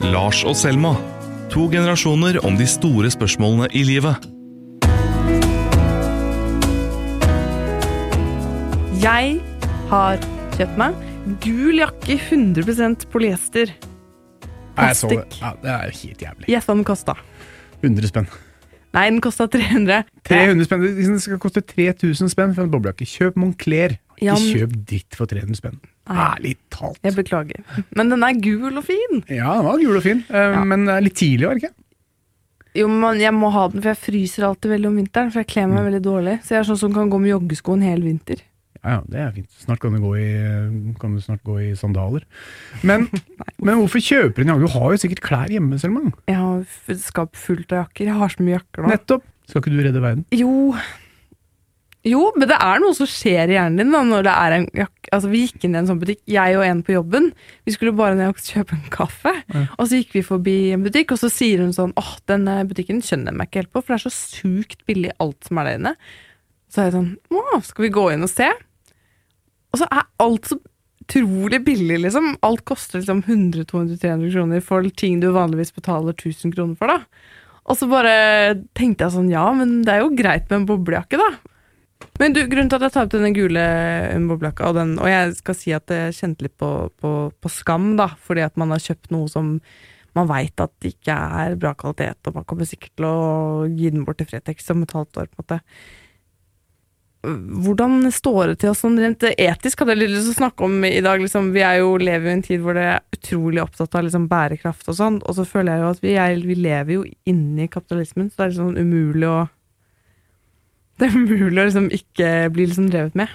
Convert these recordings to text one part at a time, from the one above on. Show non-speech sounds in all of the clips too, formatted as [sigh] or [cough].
Lars og Selma. To generasjoner om de store spørsmålene i livet. Jeg har kjøpt meg gul jakke 100 polyester. Plastikk. Ja, det er helt jævlig. Gjett hva den kosta. 100 spenn. Nei, den kosta 300. 300 spenn. Det skal koste 3000 spenn for en boblejakke. Kjøp Moncler. Ikke kjøp dritt for 300 spenn. Ærlig talt. Jeg beklager. Men den er gul og fin. Ja, den var gul og fin, eh, Ja. men det er litt tidlig, var det ikke? Jo, men jeg må ha den, for jeg fryser alltid veldig om vinteren. For jeg kler Mm. meg veldig dårlig. Så jeg er sånn som kan gå med joggesko en hel vinter. Ja, ja, det er fint. Snart kan du gå i, kan du snart gå i sandaler. Men, [laughs] men hvorfor kjøper du en jakke? Du har jo sikkert klær hjemme, Selma. Jeg har skap fullt av jakker. Jeg har så mye jakker nå. Nettopp. Skal ikke du redde verden? Jo Jo, men det er noe som skjer i hjernen din da, når det er en jakke Altså, vi gikk inn i en sånn butikk, jeg og en på jobben. Vi skulle bare ned og [laughs] kjøpe en kaffe. Ja. Og så gikk vi forbi en butikk, og så sier hun sånn åh, denne butikken skjønner jeg meg ikke helt på, for det er så sykt billig alt som er der inne. Så er jeg sånn å, skal vi gå inn og se? Og så er alt så utrolig billig, liksom. Alt koster liksom 100-200-300 kroner for ting du vanligvis betaler 1000 kroner for, da. Og så bare tenkte jeg sånn, ja, men det er jo greit med en boblejakke, da. Men du, grunnen til at jeg tar opp denne gule boblejakka, og, den, og jeg skal si at jeg kjente litt på, på, på skam, da, fordi at man har kjøpt noe som man veit at det ikke er bra kvalitet, og man kommer sikkert til å gi den bort til Fretex om et halvt år, på en måte. Hvordan står det til oss sånn rent etisk? Hadde jeg lyst til å snakke om i dag. Liksom, vi er jo, lever jo i en tid hvor det er utrolig opptatt av liksom, bærekraft og sånn. Og så føler jeg jo at vi, er, vi lever jo inni kapitalismen, så det er liksom umulig å Det er umulig å liksom ikke bli liksom drevet med.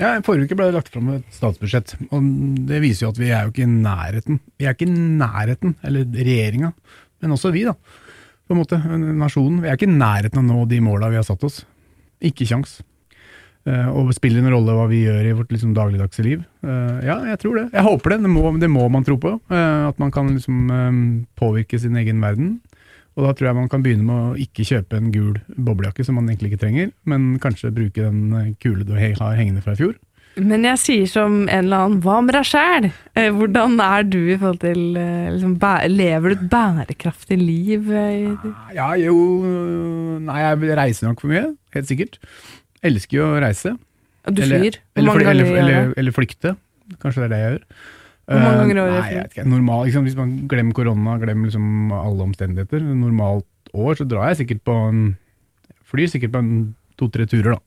Ja, Forrige uke ble det lagt fram et statsbudsjett, og det viser jo at vi er jo ikke i nærheten. Vi er ikke i nærheten, eller regjeringa, men også vi, da. På en måte, nasjonen. Vi er ikke i nærheten av å nå de måla vi har satt oss. Ikke kjangs. Eh, og spiller en rolle hva vi gjør i vårt liksom, dagligdagse liv. Eh, ja, jeg tror det. Jeg håper det. Det må, det må man tro på. eh, at man kan liksom påvirke sin egen verden. Og da tror jeg man kan begynne med å ikke kjøpe en gul boblejakke som man egentlig ikke trenger, men kanskje bruke den kule du har hengende fra i fjor. Men jeg sier som en eller annen Hva med deg sjæl? Hvordan er du i forhold til liksom, Lever du et bærekraftig liv? Eh, Ja, jo Nei, jeg reiser nok for mye, helt sikkert. Elsker jo å reise. du flyr? Eller, Eller, fly- eller, eller, eller flykte. Kanskje det er det jeg gjør. Hvor mange Eh, ganger i året Nei, jeg vet ikke. Normal, liksom, hvis man glemmer korona, glemmer liksom alle omstendigheter. Normalt år, så drar jeg sikkert på en Flyr sikkert på en to-tre turer, da.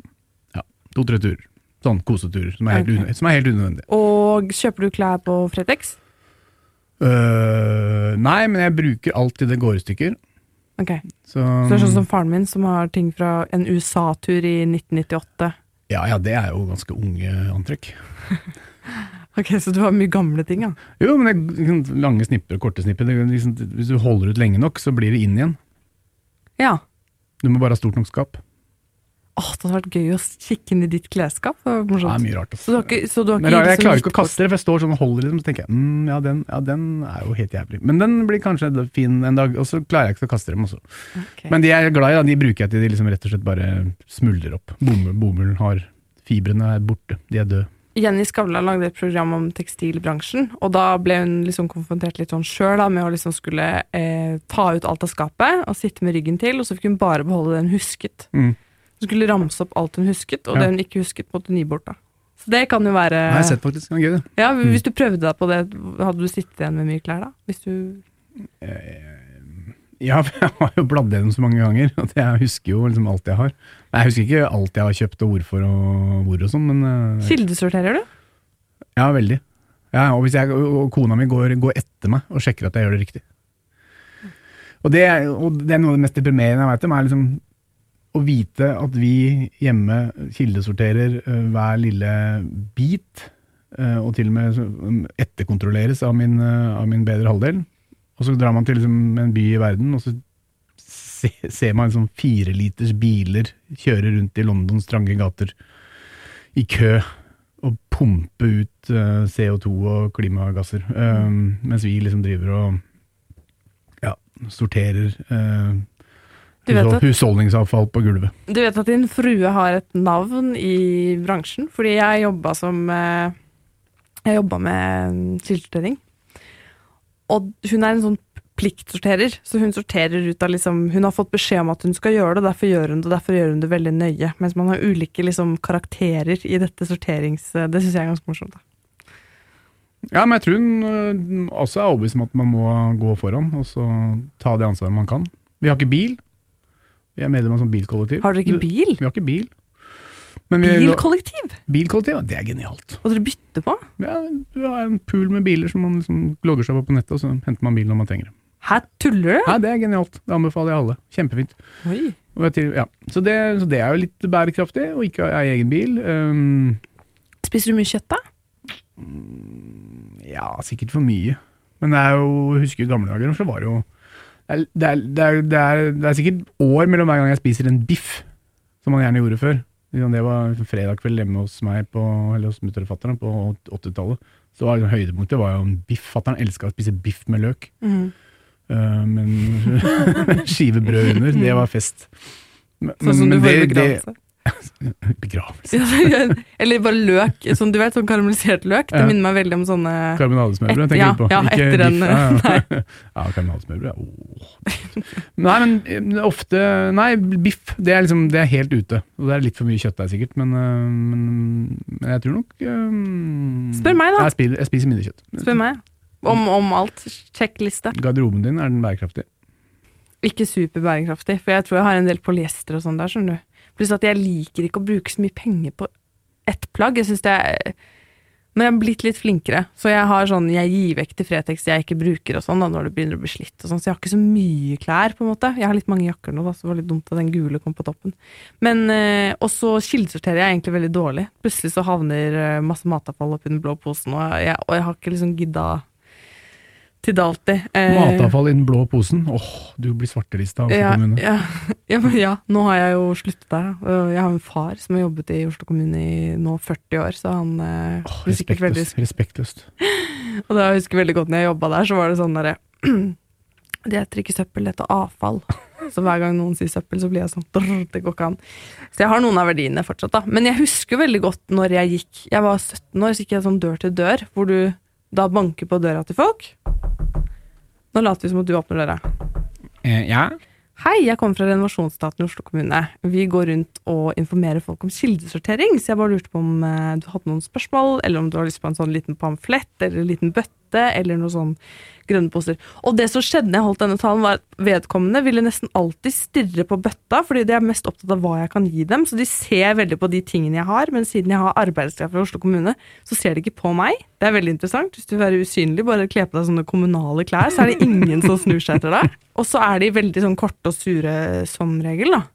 Ja, to-tre turer. Sånn koseturer, som er helt, Ok. unø- som er helt unødvendige. Og kjøper du klær på Fretex? Uh, nei, men jeg bruker alltid det går i stykker. Ok, Så, Så det er sånn som faren min, som har ting fra en USA-tur i 1998. ja, ja, det er jo ganske unge antrekk. [laughs] Ok, Så du har mye gamle ting, ja. Jo, men det er liksom lange snipper og korte snipper. Det, er liksom, hvis du holder ut lenge nok, så blir det inn igjen. Ja. Du må bare ha stort nok skap. Åh, det hadde vært gøy å kikke inn i ditt klesskap. Det var Det er mye rart. Så du har ikke, så du har Men ikke jeg, jeg liksom klarer ikke å kaste det, for jeg står sånn og holder liksom, så tenker jeg mm, ja, den, ja, den er jo helt jævlig. Men den blir kanskje fin en dag, og så klarer jeg ikke å kaste dem også. Okay. Men de jeg er glad i, da, de bruker jeg til de liksom rett og slett bare smuldrer opp. Bomull, bomullen har Fibrene er borte, de er døde. Jenny Skavlan lagde et program om tekstilbransjen, og da ble hun liksom konfrontert litt sånn sjøl med å liksom skulle eh, ta ut alt av skapet og sitte med ryggen til, og så fikk hun bare beholde det hun husket. Mm. Hun skulle ramse opp alt hun husket, og Ja. det hun ikke husket, måtte hun gi bort. da. Så det kan jo være Nei, jeg har sett faktisk, det gøy det. Ja, Mm. Hvis du prøvde deg på det, hadde du sittet igjen med mye klær da? Hvis du Ja, [laughs] jeg har jo bladd gjennom så mange ganger, at jeg husker jo liksom alt jeg har. Nei, Jeg husker ikke alt jeg har kjøpt og hvorfor og hvor og sånn, men eh, Kildesorterer du? ja, veldig. Ja, og, hvis jeg, og kona mi går, går etter meg og sjekker at jeg gjør det riktig. Og det, og det er noe av det mest deprimerende jeg vet om, er liksom å vite at vi hjemme kildesorterer eh, hver lille bit, eh, og til og med um, etterkontrolleres av min, eh, av min bedre halvdel. Og så drar man til liksom, en by i verden, og så ser man liksom fire liters biler kjøre rundt i Londons trange gater i kø og pumpe ut eh, CO2 og klimagasser. Um, mens vi liksom driver og ja, sorterer eh, Du vet hushold- at- husholdningsavfall på gulvet. Du vet at din frue har et navn i bransjen, fordi jeg jobba som eh, Jeg jobba med kildesortering. og hun er en sånn pliktsorterer, så hun sorterer ut av liksom Hun har fått beskjed om at hun skal gjøre det, derfor gjør hun det, derfor gjør hun det veldig nøye. Mens man har ulike liksom karakterer i dette sorterings... Det syns jeg er ganske morsomt. da. Ja, men jeg tror hun øh, også er overbevist om at man må gå foran og så ta det ansvaret man kan. Vi har ikke bil. Vi er medlem av sånn bilkollektiv. Har dere ikke bil? Vi har ikke bil. Men vi, Bilkollektiv? bilkollektiv, det er genialt. Og dere bytter på? Ja, du har en pool med biler som man liksom logger seg på på nettet, og så henter man bilen når man trenger det. Hæ, tuller du? Ja, det er genialt. Det anbefaler jeg alle. Kjempefint. Oi. Til, ja. så, det, så det er jo litt bærekraftig, og ikke ha egen bil. Um, Spiser du mye kjøtt, da? ja, sikkert for mye. Men er jo, jeg husker gamle dager, så var det jo er, det, er, det, er, det, er, er sikkert år mellom hver gang jeg spiser en biff, som man gjerne gjorde før. Liksom, Det var fredag kveld hjemme hos meg på, eller hos mutter og fatter'n på 80-tallet. Så liksom, Høydepunktet var jo en biff. Fatter'n elska å spise biff med løk. Mm. Uh, men [laughs] skivebrød under, det var fest. Men, Sånn som du får i begravelse. [laughs] Begravelse. Eller bare løk. Sånn, du vet, sånn karamellisert løk. Det minner meg veldig om sånne Karbonadesmørbrød, tenker Ja, du på. ja, Ikke etter en, biff. Ja, [laughs] [laughs] karbonadesmørbrød. Åh. Nei, men eh, ofte Nei, biff, det er liksom Det er helt ute. Og det er litt for mye kjøtt der, sikkert, men, øh, men, men jeg tror nok um, Spør meg, da. Jeg spiser, jeg spiser mindre kjøtt. Spør meg. Om, om alt. Sjekkliste. Garderoben din, er den bærekraftig? Ikke super bærekraftig, for jeg tror jeg har en del polyester og sånn der, skjønner du. Pluss at jeg liker ikke å bruke så mye penger på ett plagg. Jeg synes det er Men jeg har blitt litt flinkere, så jeg har sånn Jeg gir vekk til Fretex jeg ikke bruker og sånn, da, når det begynner å bli slitt og sånn, så jeg har ikke så mye klær, på en måte. Jeg har litt mange jakker nå, da, så det var litt dumt at den gule kom på toppen. Men øh, Og så kildesorterer jeg egentlig veldig dårlig. Plutselig så havner eh, masse matavfall oppi den blå posen, og jeg, og jeg har ikke liksom gidda til Dalti. Eh, Matavfall i den blå posen? Åh, du blir svartelista av Oslo ja, kommune. ja, [laughs] ja, men ja, nå har jeg jo sluttet der. Jeg har en far som har jobbet i Oslo kommune i nå 40 år, så han eh, oh, blir sikkert veldig respektløst. [laughs] Og da jeg husker veldig godt når jeg jobba der, så var det sånn derre [clears throat] Det heter ikke søppel, det heter avfall. [laughs] Så hver gang noen sier søppel, så blir jeg sånn drr, Det går ikke an. Så jeg har noen av verdiene fortsatt, da. Men jeg husker veldig godt når jeg gikk Jeg var 17 år, så gikk jeg sånn dør til dør, hvor du da banker på døra til folk. Nå later vi som at du åpner døra. Eh, ja? Hei, jeg kommer fra renovasjonsstaten i Oslo kommune. Vi går rundt og informerer folk om kildesortering, så jeg bare lurte på om eh, du hadde noen spørsmål, eller om du har lyst på en sånn liten pamflett, eller en liten bøtte, eller noe sånn grønne poser. Og det som skjedde når jeg holdt denne talen, var at vedkommende ville nesten alltid stirre på bøtta, fordi de er mest opptatt av hva jeg kan gi dem, så de ser veldig på de tingene jeg har, men siden jeg har arbeidskraft fra Oslo kommune, så ser de ikke på meg. Det er veldig interessant. Hvis du vil være usynlig, bare kle på deg sånne kommunale klær, så er det ingen som snur seg etter deg. Og så er de veldig sånn korte og sure som regel, da.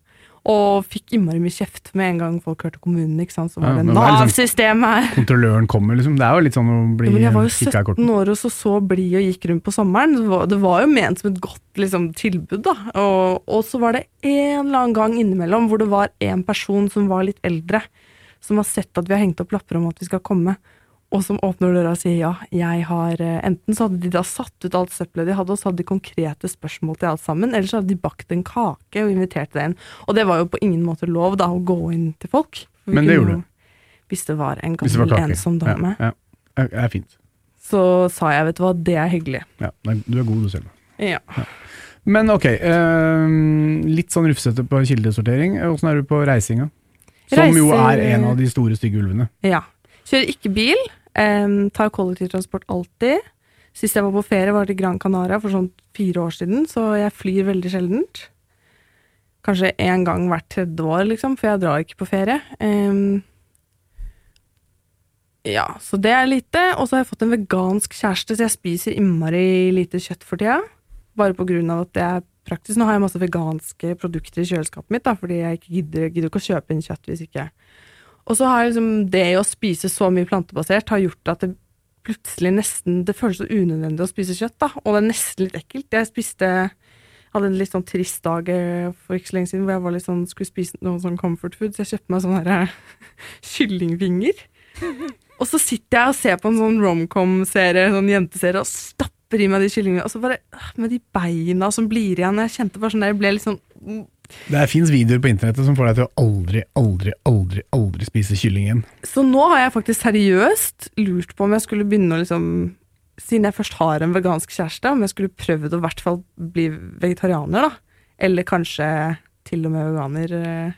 Og fikk innmari mye kjeft med en gang folk hørte kommunen, ikke sant. Så var Ja, det sånn- Nav-systemet her. Kontrolløren kommer, liksom. Det er jo litt sånn å bli Ja, men jeg var jo 17 år og så så blid og gikk rundt på sommeren. Det var, det var jo ment som et godt liksom, tilbud, da. Og, og så var det en eller annen gang innimellom hvor det var en person som var litt eldre, som har sett at vi har hengt opp lapper om at vi skal komme, og som åpner døra og sier ja, jeg har eh, Enten så hadde de da satt ut alt søppelet de hadde, og så hadde de konkrete spørsmål til alt sammen, eller så hadde de bakt en kake og invitert deg inn. Og det var jo på ingen måte lov, da, å gå inn til folk. Men det gjorde du? Hvis det var en gammel, var ensom dame Ja, ja. Det er fint. så sa jeg, vet du hva, det er hyggelig. Ja, du er god, du selv. Ja. Men ok, eh, litt sånn rufsete på kildesortering. Åssen er du på reisinga? Som jo er en av de store stygge ulvene. ja. Kjører ikke bil, em, tar kollektivtransport alltid. Sist jeg var på ferie var til Gran Canaria for sånn fire år siden, så jeg flyr veldig sjeldent. Kanskje én gang hvert tredje år, liksom, for jeg drar ikke på ferie. Um, ja, så det er lite. Og så har jeg fått en vegansk kjæreste, så jeg spiser innmari lite kjøtt for tida. Bare på grunn av at det er praktisk. Nå har jeg masse veganske produkter i kjøleskapet mitt, da, fordi jeg ikke gidder, gidder ikke å kjøpe inn kjøtt hvis ikke Og så har liksom det å spise så mye plantebasert har gjort at det plutselig nesten Det føles så unødvendig å spise kjøtt, da. Og det er nesten litt ekkelt. Jeg spiste hadde en litt sånn trist dag eh, for ikke så lenge siden hvor jeg var litt sånn, skulle spise noe sånn comfort food, så jeg kjøpte meg sånne her, [laughs] kyllingvinger. Og så sitter jeg og ser på en sånn romcom-serie, sånn jenteserie, og stapper i meg de kyllingvingene. Og så bare øh, med de beina som blir igjen. Jeg kjente bare sånn der, jeg ble litt sånn. Det fins videoer på internettet som får deg til å aldri, aldri, aldri aldri spise kylling igjen. Så nå har jeg faktisk seriøst lurt på om jeg skulle begynne å liksom siden jeg først har en vegansk kjæreste, om jeg skulle prøvd å i hvert fall bli vegetarianer, da. Eller kanskje til og med veganer. eh.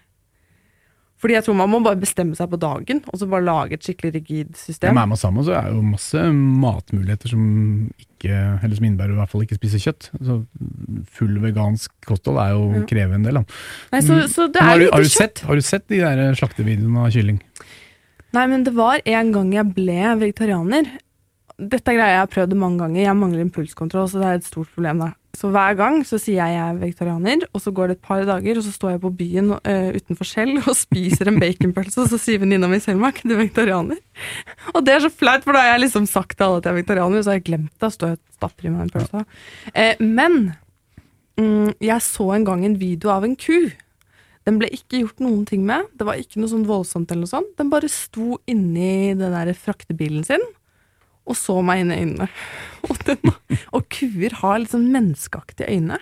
Fordi jeg tror man må bare bestemme seg på dagen, og så bare lage et skikkelig rigid Ja, system. med meg sammen så er det jo masse matmuligheter som ikke, eller som innebærer i hvert fall ikke spise kjøtt. Så full vegansk kosthold er jo krever en del. Nei, så, så det er har, du, har, du sett, har du sett de der slaktevideoene av kylling? Nei, men det var en gang jeg ble vegetarianer. Dette er greia jeg har prøvd mange ganger. Jeg mangler impulskontroll, så det er et stort problem. da. Så hver gang så sier jeg jeg er vegetarianer, og så går det et par dager, og så står jeg på byen uh, utenfor Skjell og spiser en baconpølse, og så sier venninna mi Selma er du vegetarianer? Og det er så flaut, for da har jeg liksom sagt til alle at jeg er vegetarianer, og så har jeg glemt det, og står jeg og stapper i meg en pølse. Uh, men jeg så en gang en video av en ku. Den ble ikke gjort noen ting med. Det var ikke noe sånn voldsomt eller noe sånt. Den bare sto inni den der fraktebilen sin og så meg inn i øynene. [laughs] Og, den, og kuer har sånn menneskeaktige øyne.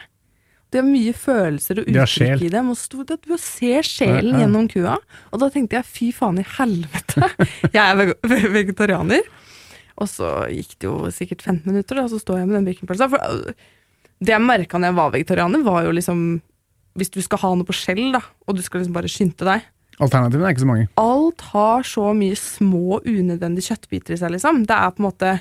Det er mye følelser og uttrykk i dem. Og sto, det- du ser sjelen Ja, ja. gjennom kua. Og da tenkte jeg fy faen i helvete, [laughs] jeg er veg- vegetarianer. Og så gikk det jo sikkert 15 minutter, og så står jeg med den baconpølsa. For det jeg merka når jeg var vegetarianer, var jo liksom Hvis du skal ha noe på skjell, da, og du skal liksom bare skynde deg Alternativene er ikke så mange. Alt har så mye små, unødvendige kjøttbiter i seg, liksom. Det er på en måte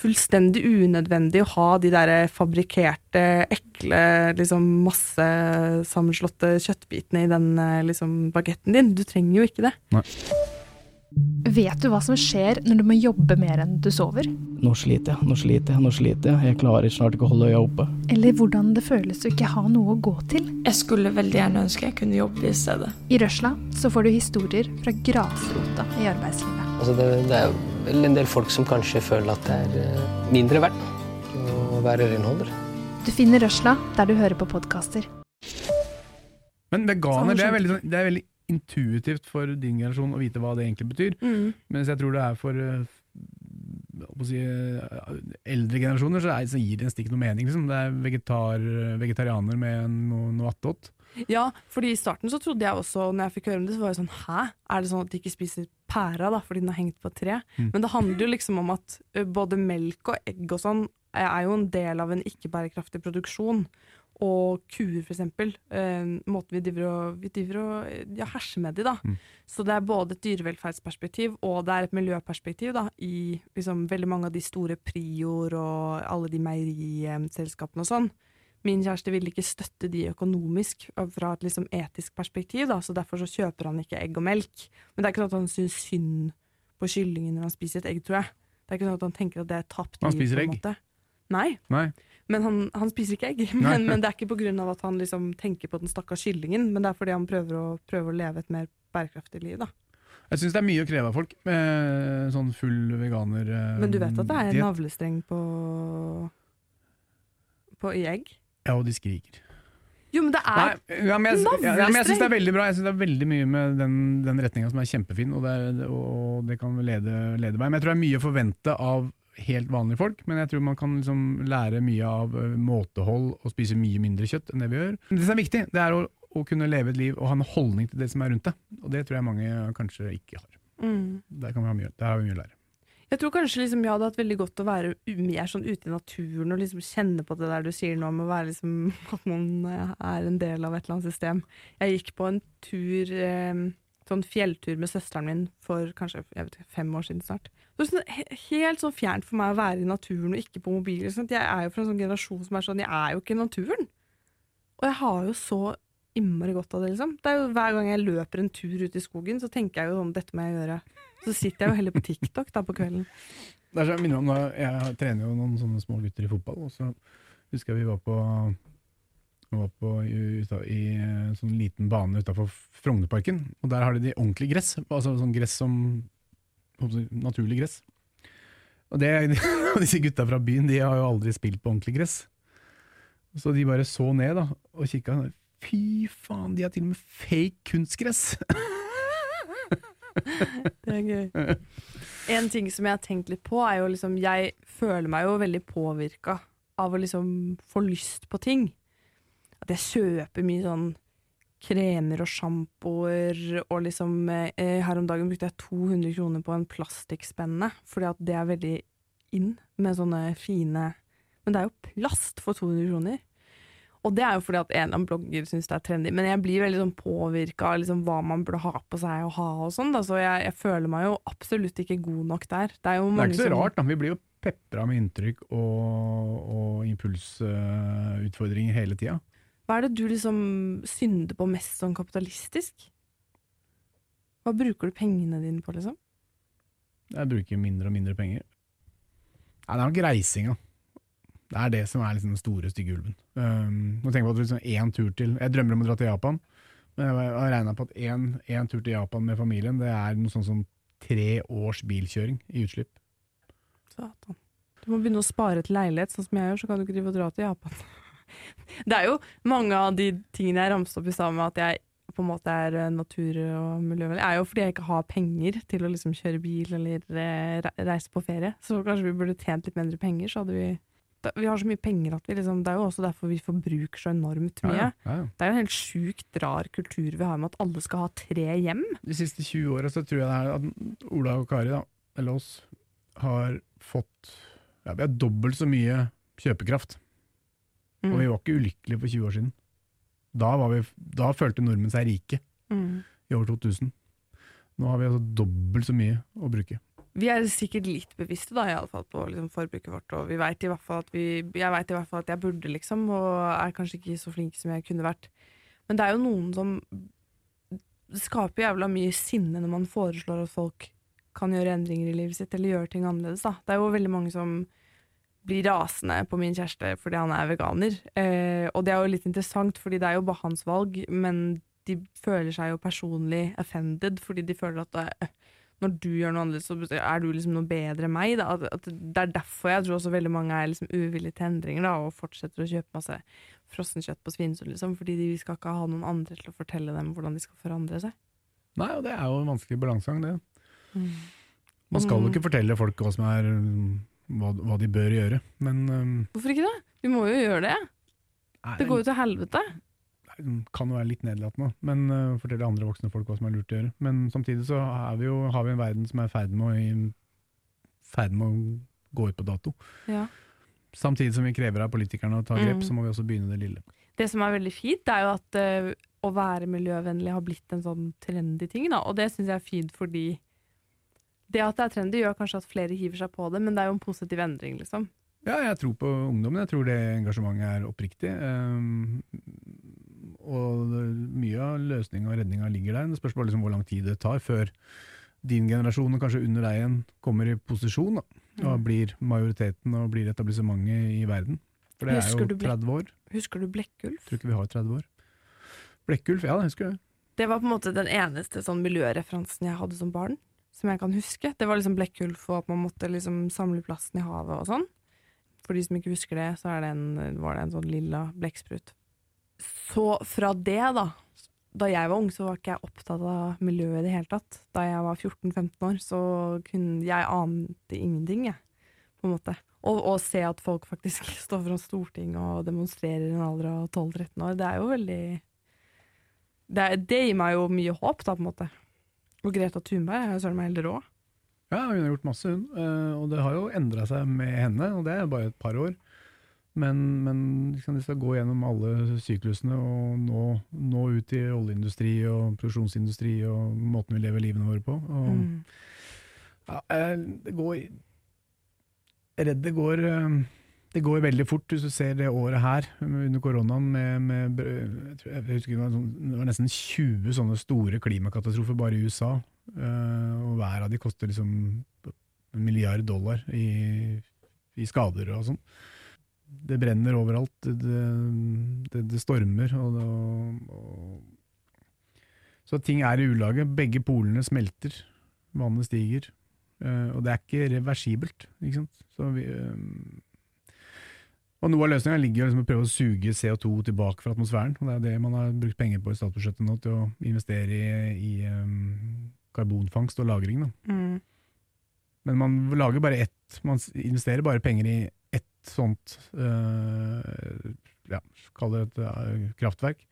fullstendig unødvendig å ha de der fabrikkerte, ekle, liksom massesammenslåtte kjøttbitene i den eh, liksom bagetten din. Du trenger jo ikke det. Vet du hva som skjer når du må jobbe mer enn du sover? Nå sliter jeg, nå sliter jeg, nå sliter jeg. Jeg klarer snart ikke å holde øya oppe. Eller hvordan det føles å ikke ha noe å gå til? Jeg skulle veldig gjerne ønske jeg kunne jobbe i stedet. I Røsla så får du historier fra grasrota i arbeidslivet. Altså det, det er vel en del folk som kanskje føler at det er eh, mindre verdt å være renholder. Du finner Røsla der du hører på podkaster. Men veganer, Sånn det er veldig, det er veldig intuitivt for din generasjon å vite hva det egentlig betyr. Mens jeg tror det er for eh, si, eh, eldre generasjoner så, er, så gir det nesten ikke noe mening. Liksom. Det er vegetar, vegetarianer med noe, noe attåt. Ja, fordi i starten så trodde jeg også, når jeg fikk høre om det, så var jeg sånn Hæ? Er det sånn at de ikke spiser pæra da, fordi den har hengt på et tre? Mm. Men det handler jo liksom om at både melk og egg og sånn er jo en del av en ikke-bærekraftig produksjon. Og kuer, for eksempel. Eh, måten vi driver og, vi driver og ja, herser med de, da. Mm. Så det er både et dyrevelferdsperspektiv og det er et miljøperspektiv da, i liksom, veldig mange av de store Prior og alle de meieriselskapene og sånn. Min kjæreste vil ikke støtte de økonomisk fra et liksom etisk perspektiv, da, så derfor så kjøper han ikke egg og melk. Men det er ikke sånn at han syns synd på kyllingen når han spiser et egg, tror jeg. Det er ikke sånn at han tenker at det er tapt Han liv, spiser på en egg? Nei, Nei. Men han, han spiser ikke egg. [laughs] Men, men det er ikke av at han liksom tenker på den stakkars kyllingen, men det er fordi han prøver å, prøver å leve et mer bærekraftig liv, da. Jeg syns det er mye å kreve av folk med sånn full veganer eh, Men du vet at det er en navlestreng på, på i egg? Ja, og de skriker. Jo, men det er Nei, ja, men jeg, navlestreng. ja, men jeg syns det er veldig bra. Jeg synes det er veldig mye med den, den retninga som er kjempefin, og det, er, og det kan lede, lede vei. Men jeg tror det er mye å forvente av helt vanlige folk, men jeg tror man kan liksom lære mye av eh, måtehold og spise mye mindre kjøtt enn det vi gjør. Det som er viktig, det er å, å kunne leve et liv og ha en holdning til det som er rundt deg, og det tror jeg mange kanskje ikke har. mm. Der, kan vi ha mye, der har vi mye å lære. Jeg tror kanskje liksom, jeg hadde hatt veldig godt å være mer sånn ute i naturen og liksom kjenne på det der du sier nå med å være liksom, [laughs] at man eh, er en del av et eller annet system. Jeg gikk på en tur, eh, sånn fjelltur med søsteren min for kanskje ikke, fem år siden snart. Det er sånn, helt sånn fjernt for meg å være i naturen og ikke på mobil. Liksom. Jeg er jo fra en sånn generasjon som er sånn, jeg er jo ikke i naturen. Og jeg har jo så innmari godt av det, liksom. Det er jo Hver gang jeg løper en tur ut i skogen, så tenker jeg jo sånn, dette må jeg gjøre. Så sitter jeg jo heller på TikTok da på kvelden. Det er så, jeg minner om jeg trener jo noen sånne små gutter i fotball, og så husker jeg vi var på, vi var på uta, i en sånn liten bane utafor Frognerparken, og der har de de ordentlig gress, altså sånn gress som jeg naturlig gress. Og det, [laughs] disse gutta fra byen de har jo aldri spilt på ordentlig gress. Så de bare så ned da, og kikka. Fy faen, de har til og med fake kunstgress! [laughs] Det er gøy. En ting som jeg har tenkt litt på, er jo liksom Jeg føler meg jo veldig påvirka av å liksom få lyst på ting. At jeg kjøper mye sånn kremer og sjampoer, og liksom eh, Her om dagen brukte jeg 200 kroner på en plastikkspenne, fordi at det er veldig inn med sånne fine Men det er jo plast for 200 kroner. Og det er jo fordi at en eller annen blogger syns det er trendy, men jeg blir veldig sånn påvirka av liksom hva man burde ha på seg og ha og sånn, så jeg, jeg føler meg jo absolutt ikke god nok der. Det er Det er ikke så rart, da. Vi blir jo pepra med inntrykk og, og impulsutfordringer hele tida. Hva er det du liksom synder på mest sånn kapitalistisk? Hva bruker du pengene dine på, liksom? Jeg bruker mindre og mindre penger. Nei, det er nok reisinga. Det er det som er liksom den store, stygge ulven. Um, nå tenker jeg på at liksom én tur til Jeg drømmer om å dra til Japan, men jeg har regna på at én tur til Japan med familien, det er noe sånn som tre års bilkjøring i utslipp. Satan. Du må begynne å spare til leilighet, sånn som jeg gjør, så kan du ikke drive og dra til Japan. [laughs] Det er jo mange av de tingene jeg ramset opp i stad med at jeg på en måte er eh, natur- og miljøvennlig, er jo fordi jeg ikke har penger til å liksom kjøre bil eller eh, reise på ferie. Så kanskje vi burde tjent litt mindre penger, så hadde vi Vi har så mye penger at vi liksom Det er jo også derfor vi forbruker så enormt mye. Ja, ja, ja. Det er jo en helt sjukt rar kultur vi har med at alle skal ha tre hjem. De siste 20 åra så tror jeg det er at Ola og Kari, da, eller oss, har fått ja, Vi har dobbelt så mye kjøpekraft. Mm. Og vi var ikke ulykkelige for 20 år siden. Da, var vi, da følte nordmenn seg rike, Mm. i år 2000. Nå har vi altså dobbelt så mye å bruke. Vi er sikkert litt bevisste da, i alle fall på liksom, forbruket vårt, og vi vet i hvert fall at vi, jeg vet i hvert fall at jeg burde, liksom, og er kanskje ikke så flink som jeg kunne vært. Men det er jo noen som skaper jævla mye sinne når man foreslår at folk kan gjøre endringer i livet sitt, eller gjøre ting annerledes, da. Det er jo veldig mange som blir rasende på min kjæreste fordi han er veganer. Eh, og det er jo litt interessant, fordi det er jo bare hans valg, men de føler seg jo personlig offended, fordi de føler at det, når du gjør noe annerledes, så er du liksom noe bedre enn meg. At, at det er derfor jeg tror også veldig mange er liksom uvillige til endringer, da, og fortsetter å kjøpe masse frossenkjøtt på Svinesund, liksom, fordi de skal ikke ha noen andre til å fortelle dem hvordan de skal forandre seg. Nei, og det er jo en vanskelig balansegang, det. Mm. Man skal jo Mm. ikke fortelle folk hva som er hva, hva de bør gjøre, men um, Hvorfor ikke det? Vi må jo gjøre det. nei, Det går jo til helvete. det kan jo være litt nedlatende, men uh, fortelle andre voksne folk hva som er lurt å gjøre. Men samtidig så vi jo, har vi en verden som er i ferd med å gå ut på dato. Ja. Samtidig som vi krever av politikerne å ta grep, Mm. så må vi også begynne det lille. Det som er veldig fint, er jo at uh, å være miljøvennlig har blitt en sånn trendy ting, da. Og det syns jeg er fint fordi det at det er trendy, gjør kanskje at flere hiver seg på det, men det er jo en positiv endring, liksom. Ja, jeg tror på ungdommen. Jeg tror det engasjementet er oppriktig. Um, og mye av løsninga og redninga ligger der. Det spørs bare liksom hvor lang tid det tar før din generasjon, og kanskje under deg igjen, kommer i posisjon da, og Mm. blir majoriteten og blir etablissementet i verden. For det Husker er jo 30 år. Husker du Blekkulf? Tror ikke vi har 30 år. Blekkulf, ja, det husker jeg. Det var på en måte den eneste sånn miljøreferansen jeg hadde som barn, som jeg kan huske. Det var liksom Blekkulf og at man måtte liksom samle plasten i havet og sånn. For de som ikke husker det, så det en, var det en sånn lilla blekksprut. Så fra det, da Da jeg var ung, så var ikke jeg opptatt av miljøet i det hele tatt. Da jeg var 14-15 år, så kunne jeg ante ingenting, jeg. På en måte. Og, å se at folk faktisk [laughs] står foran Stortinget og demonstrerer i en alder av 12-13 år, det er jo veldig det, det gir meg jo mye håp, da, på en måte. Og Greta Thunberg er jo søren meg helt rå. Ja, hun har gjort masse, hun. Eh, Og det har jo endra seg med henne, og det er bare et par år. Men, men liksom, de skal gå gjennom alle syklusene og nå, nå ut i oljeindustri og produksjonsindustri og måten vi lever livene våre på. Og, Mm. ja, det går Jeg er redd det går eh, det går veldig fort hvis du ser det året her under koronaen med, med jeg, tror, jeg husker sånn, det var nesten 20 sånne store klimakatastrofer bare i USA. eh, og hver av de koster liksom en milliard dollar i, i skader og sånn. Det brenner overalt, det, det, det stormer og, og Så ting er i ulage. Begge polene smelter. Vannet stiger. eh, og det er ikke reversibelt. Ikke sant? Så vi, eh, og Noe av løsninga ligger i liksom å prøve å suge CO2 tilbake fra atmosfæren. og Det er det man har brukt penger på i statsbudsjettet nå, til å investere i, i um, karbonfangst og -lagring. Da. Mm. Men man lager bare ett, man investerer bare penger i ett sånt uh, ja, kall det et uh, kraftverk,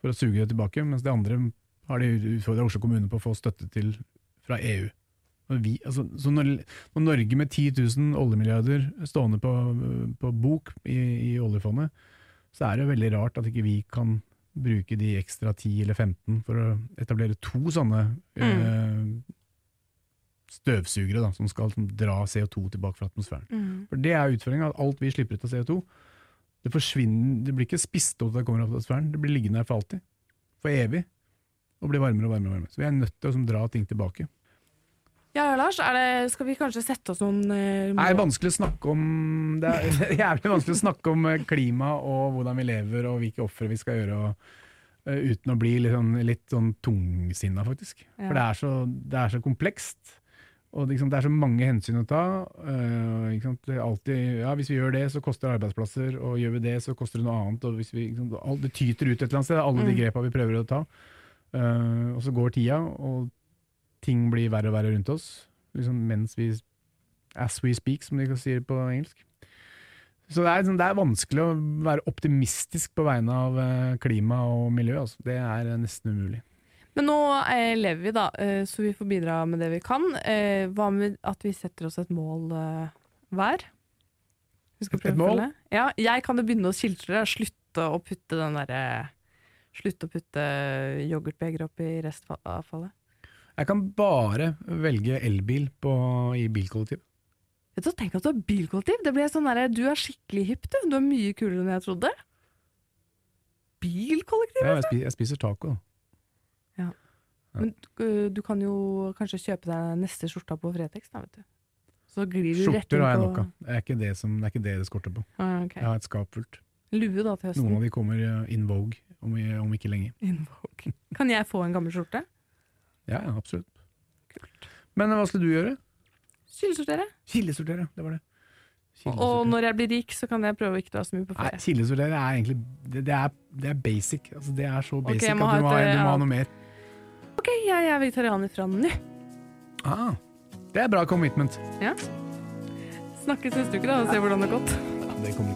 for å suge det tilbake. Mens det andre har de utfordra Oslo kommune på å få støtte til fra EU. Vi, altså, så når, når Norge med 10 000 oljemilliarder stående på, på bok i, i oljefondet, så er det veldig rart at ikke vi kan bruke de ekstra 10 eller 15 for å etablere to sånne eh, støvsugere da, som skal dra CO2 tilbake fra atmosfæren. Mm. For Det er utfordringa, alt vi slipper ut av CO2, det forsvinner, det blir ikke spist opp da det kommer opp av atmosfæren, det blir liggende her for alltid. For evig. Og blir varmere og varmere. og varmere. Så vi er nødt til å som, dra ting tilbake. Ja, Lars, det, skal vi kanskje sette oss noen eh, Det er vanskelig å snakke om Det er [laughs] jævlig vanskelig å snakke om eh, klima og hvordan vi lever og hvilke ofre vi skal gjøre, og, uh, uten å bli litt sånn, litt sånn tungsinna, faktisk. Ja. For det er, så, det er så komplekst. Og liksom, det er så mange hensyn å ta. Uh? Det er ja, hvis vi gjør det, så koster det arbeidsplasser, og gjør vi det, så koster det noe annet. Og hvis vi, liksom, det tyter ut et eller annet sted, alle de Mm. grepa vi prøver å ta. Uh, og så går tida, og ting blir verre og verre rundt oss. Liksom mens vi As we speak, som de sier på engelsk. Så det er, liksom, det er vanskelig å være optimistisk på vegne av øh, klima og miljø. Altså. Det er øh, nesten umulig. Men nå eh, lever vi, da, eh, så vi får bidra med det vi kan. Eh, hva med at vi setter oss et mål eh, hver? Et mål? Ja, jeg kan jo begynne å skiltre. Slutte å putte den derre Slutte å putte yoghurtbeger opp i restavfallet. Jeg kan bare velge elbil på, i bilkollektiv. Vet du, Tenk at du har bilkollektiv! Det ble sånn der, Du er skikkelig hipp, du. Du er mye kulere enn jeg trodde. Bilkollektiv? Ja, jeg, spiser, jeg spiser taco. Ja. Men uh, du kan jo kanskje kjøpe deg neste skjorta på Fretex, da, vet du. Så glir du rett Skjorter på har jeg nok av. Det er ikke det, som, det er ikke det det skorter på. Ah, okay. Jeg har et skap fullt. Lue da til høsten. Noen av de kommer uh, in vogue om, om ikke lenge. In vogue. Kan jeg få en gammel skjorte? Ja, ja, absolutt. Men hva skal du gjøre? Kildesortere. Kildesortere, det var det. Og når jeg blir rik, så kan jeg prøve å ikke dra så mye på Nei, ferie. kildesortere er egentlig det, det, er, det er basic. Altså, det er så basic okay, at du må, ha, et, du må ha noe mer. Ok, jeg er vegetarianer fra nå. Ah, det er bra commitment. Snakkes neste uke da, og se hvordan det har gått. Ja, det kommer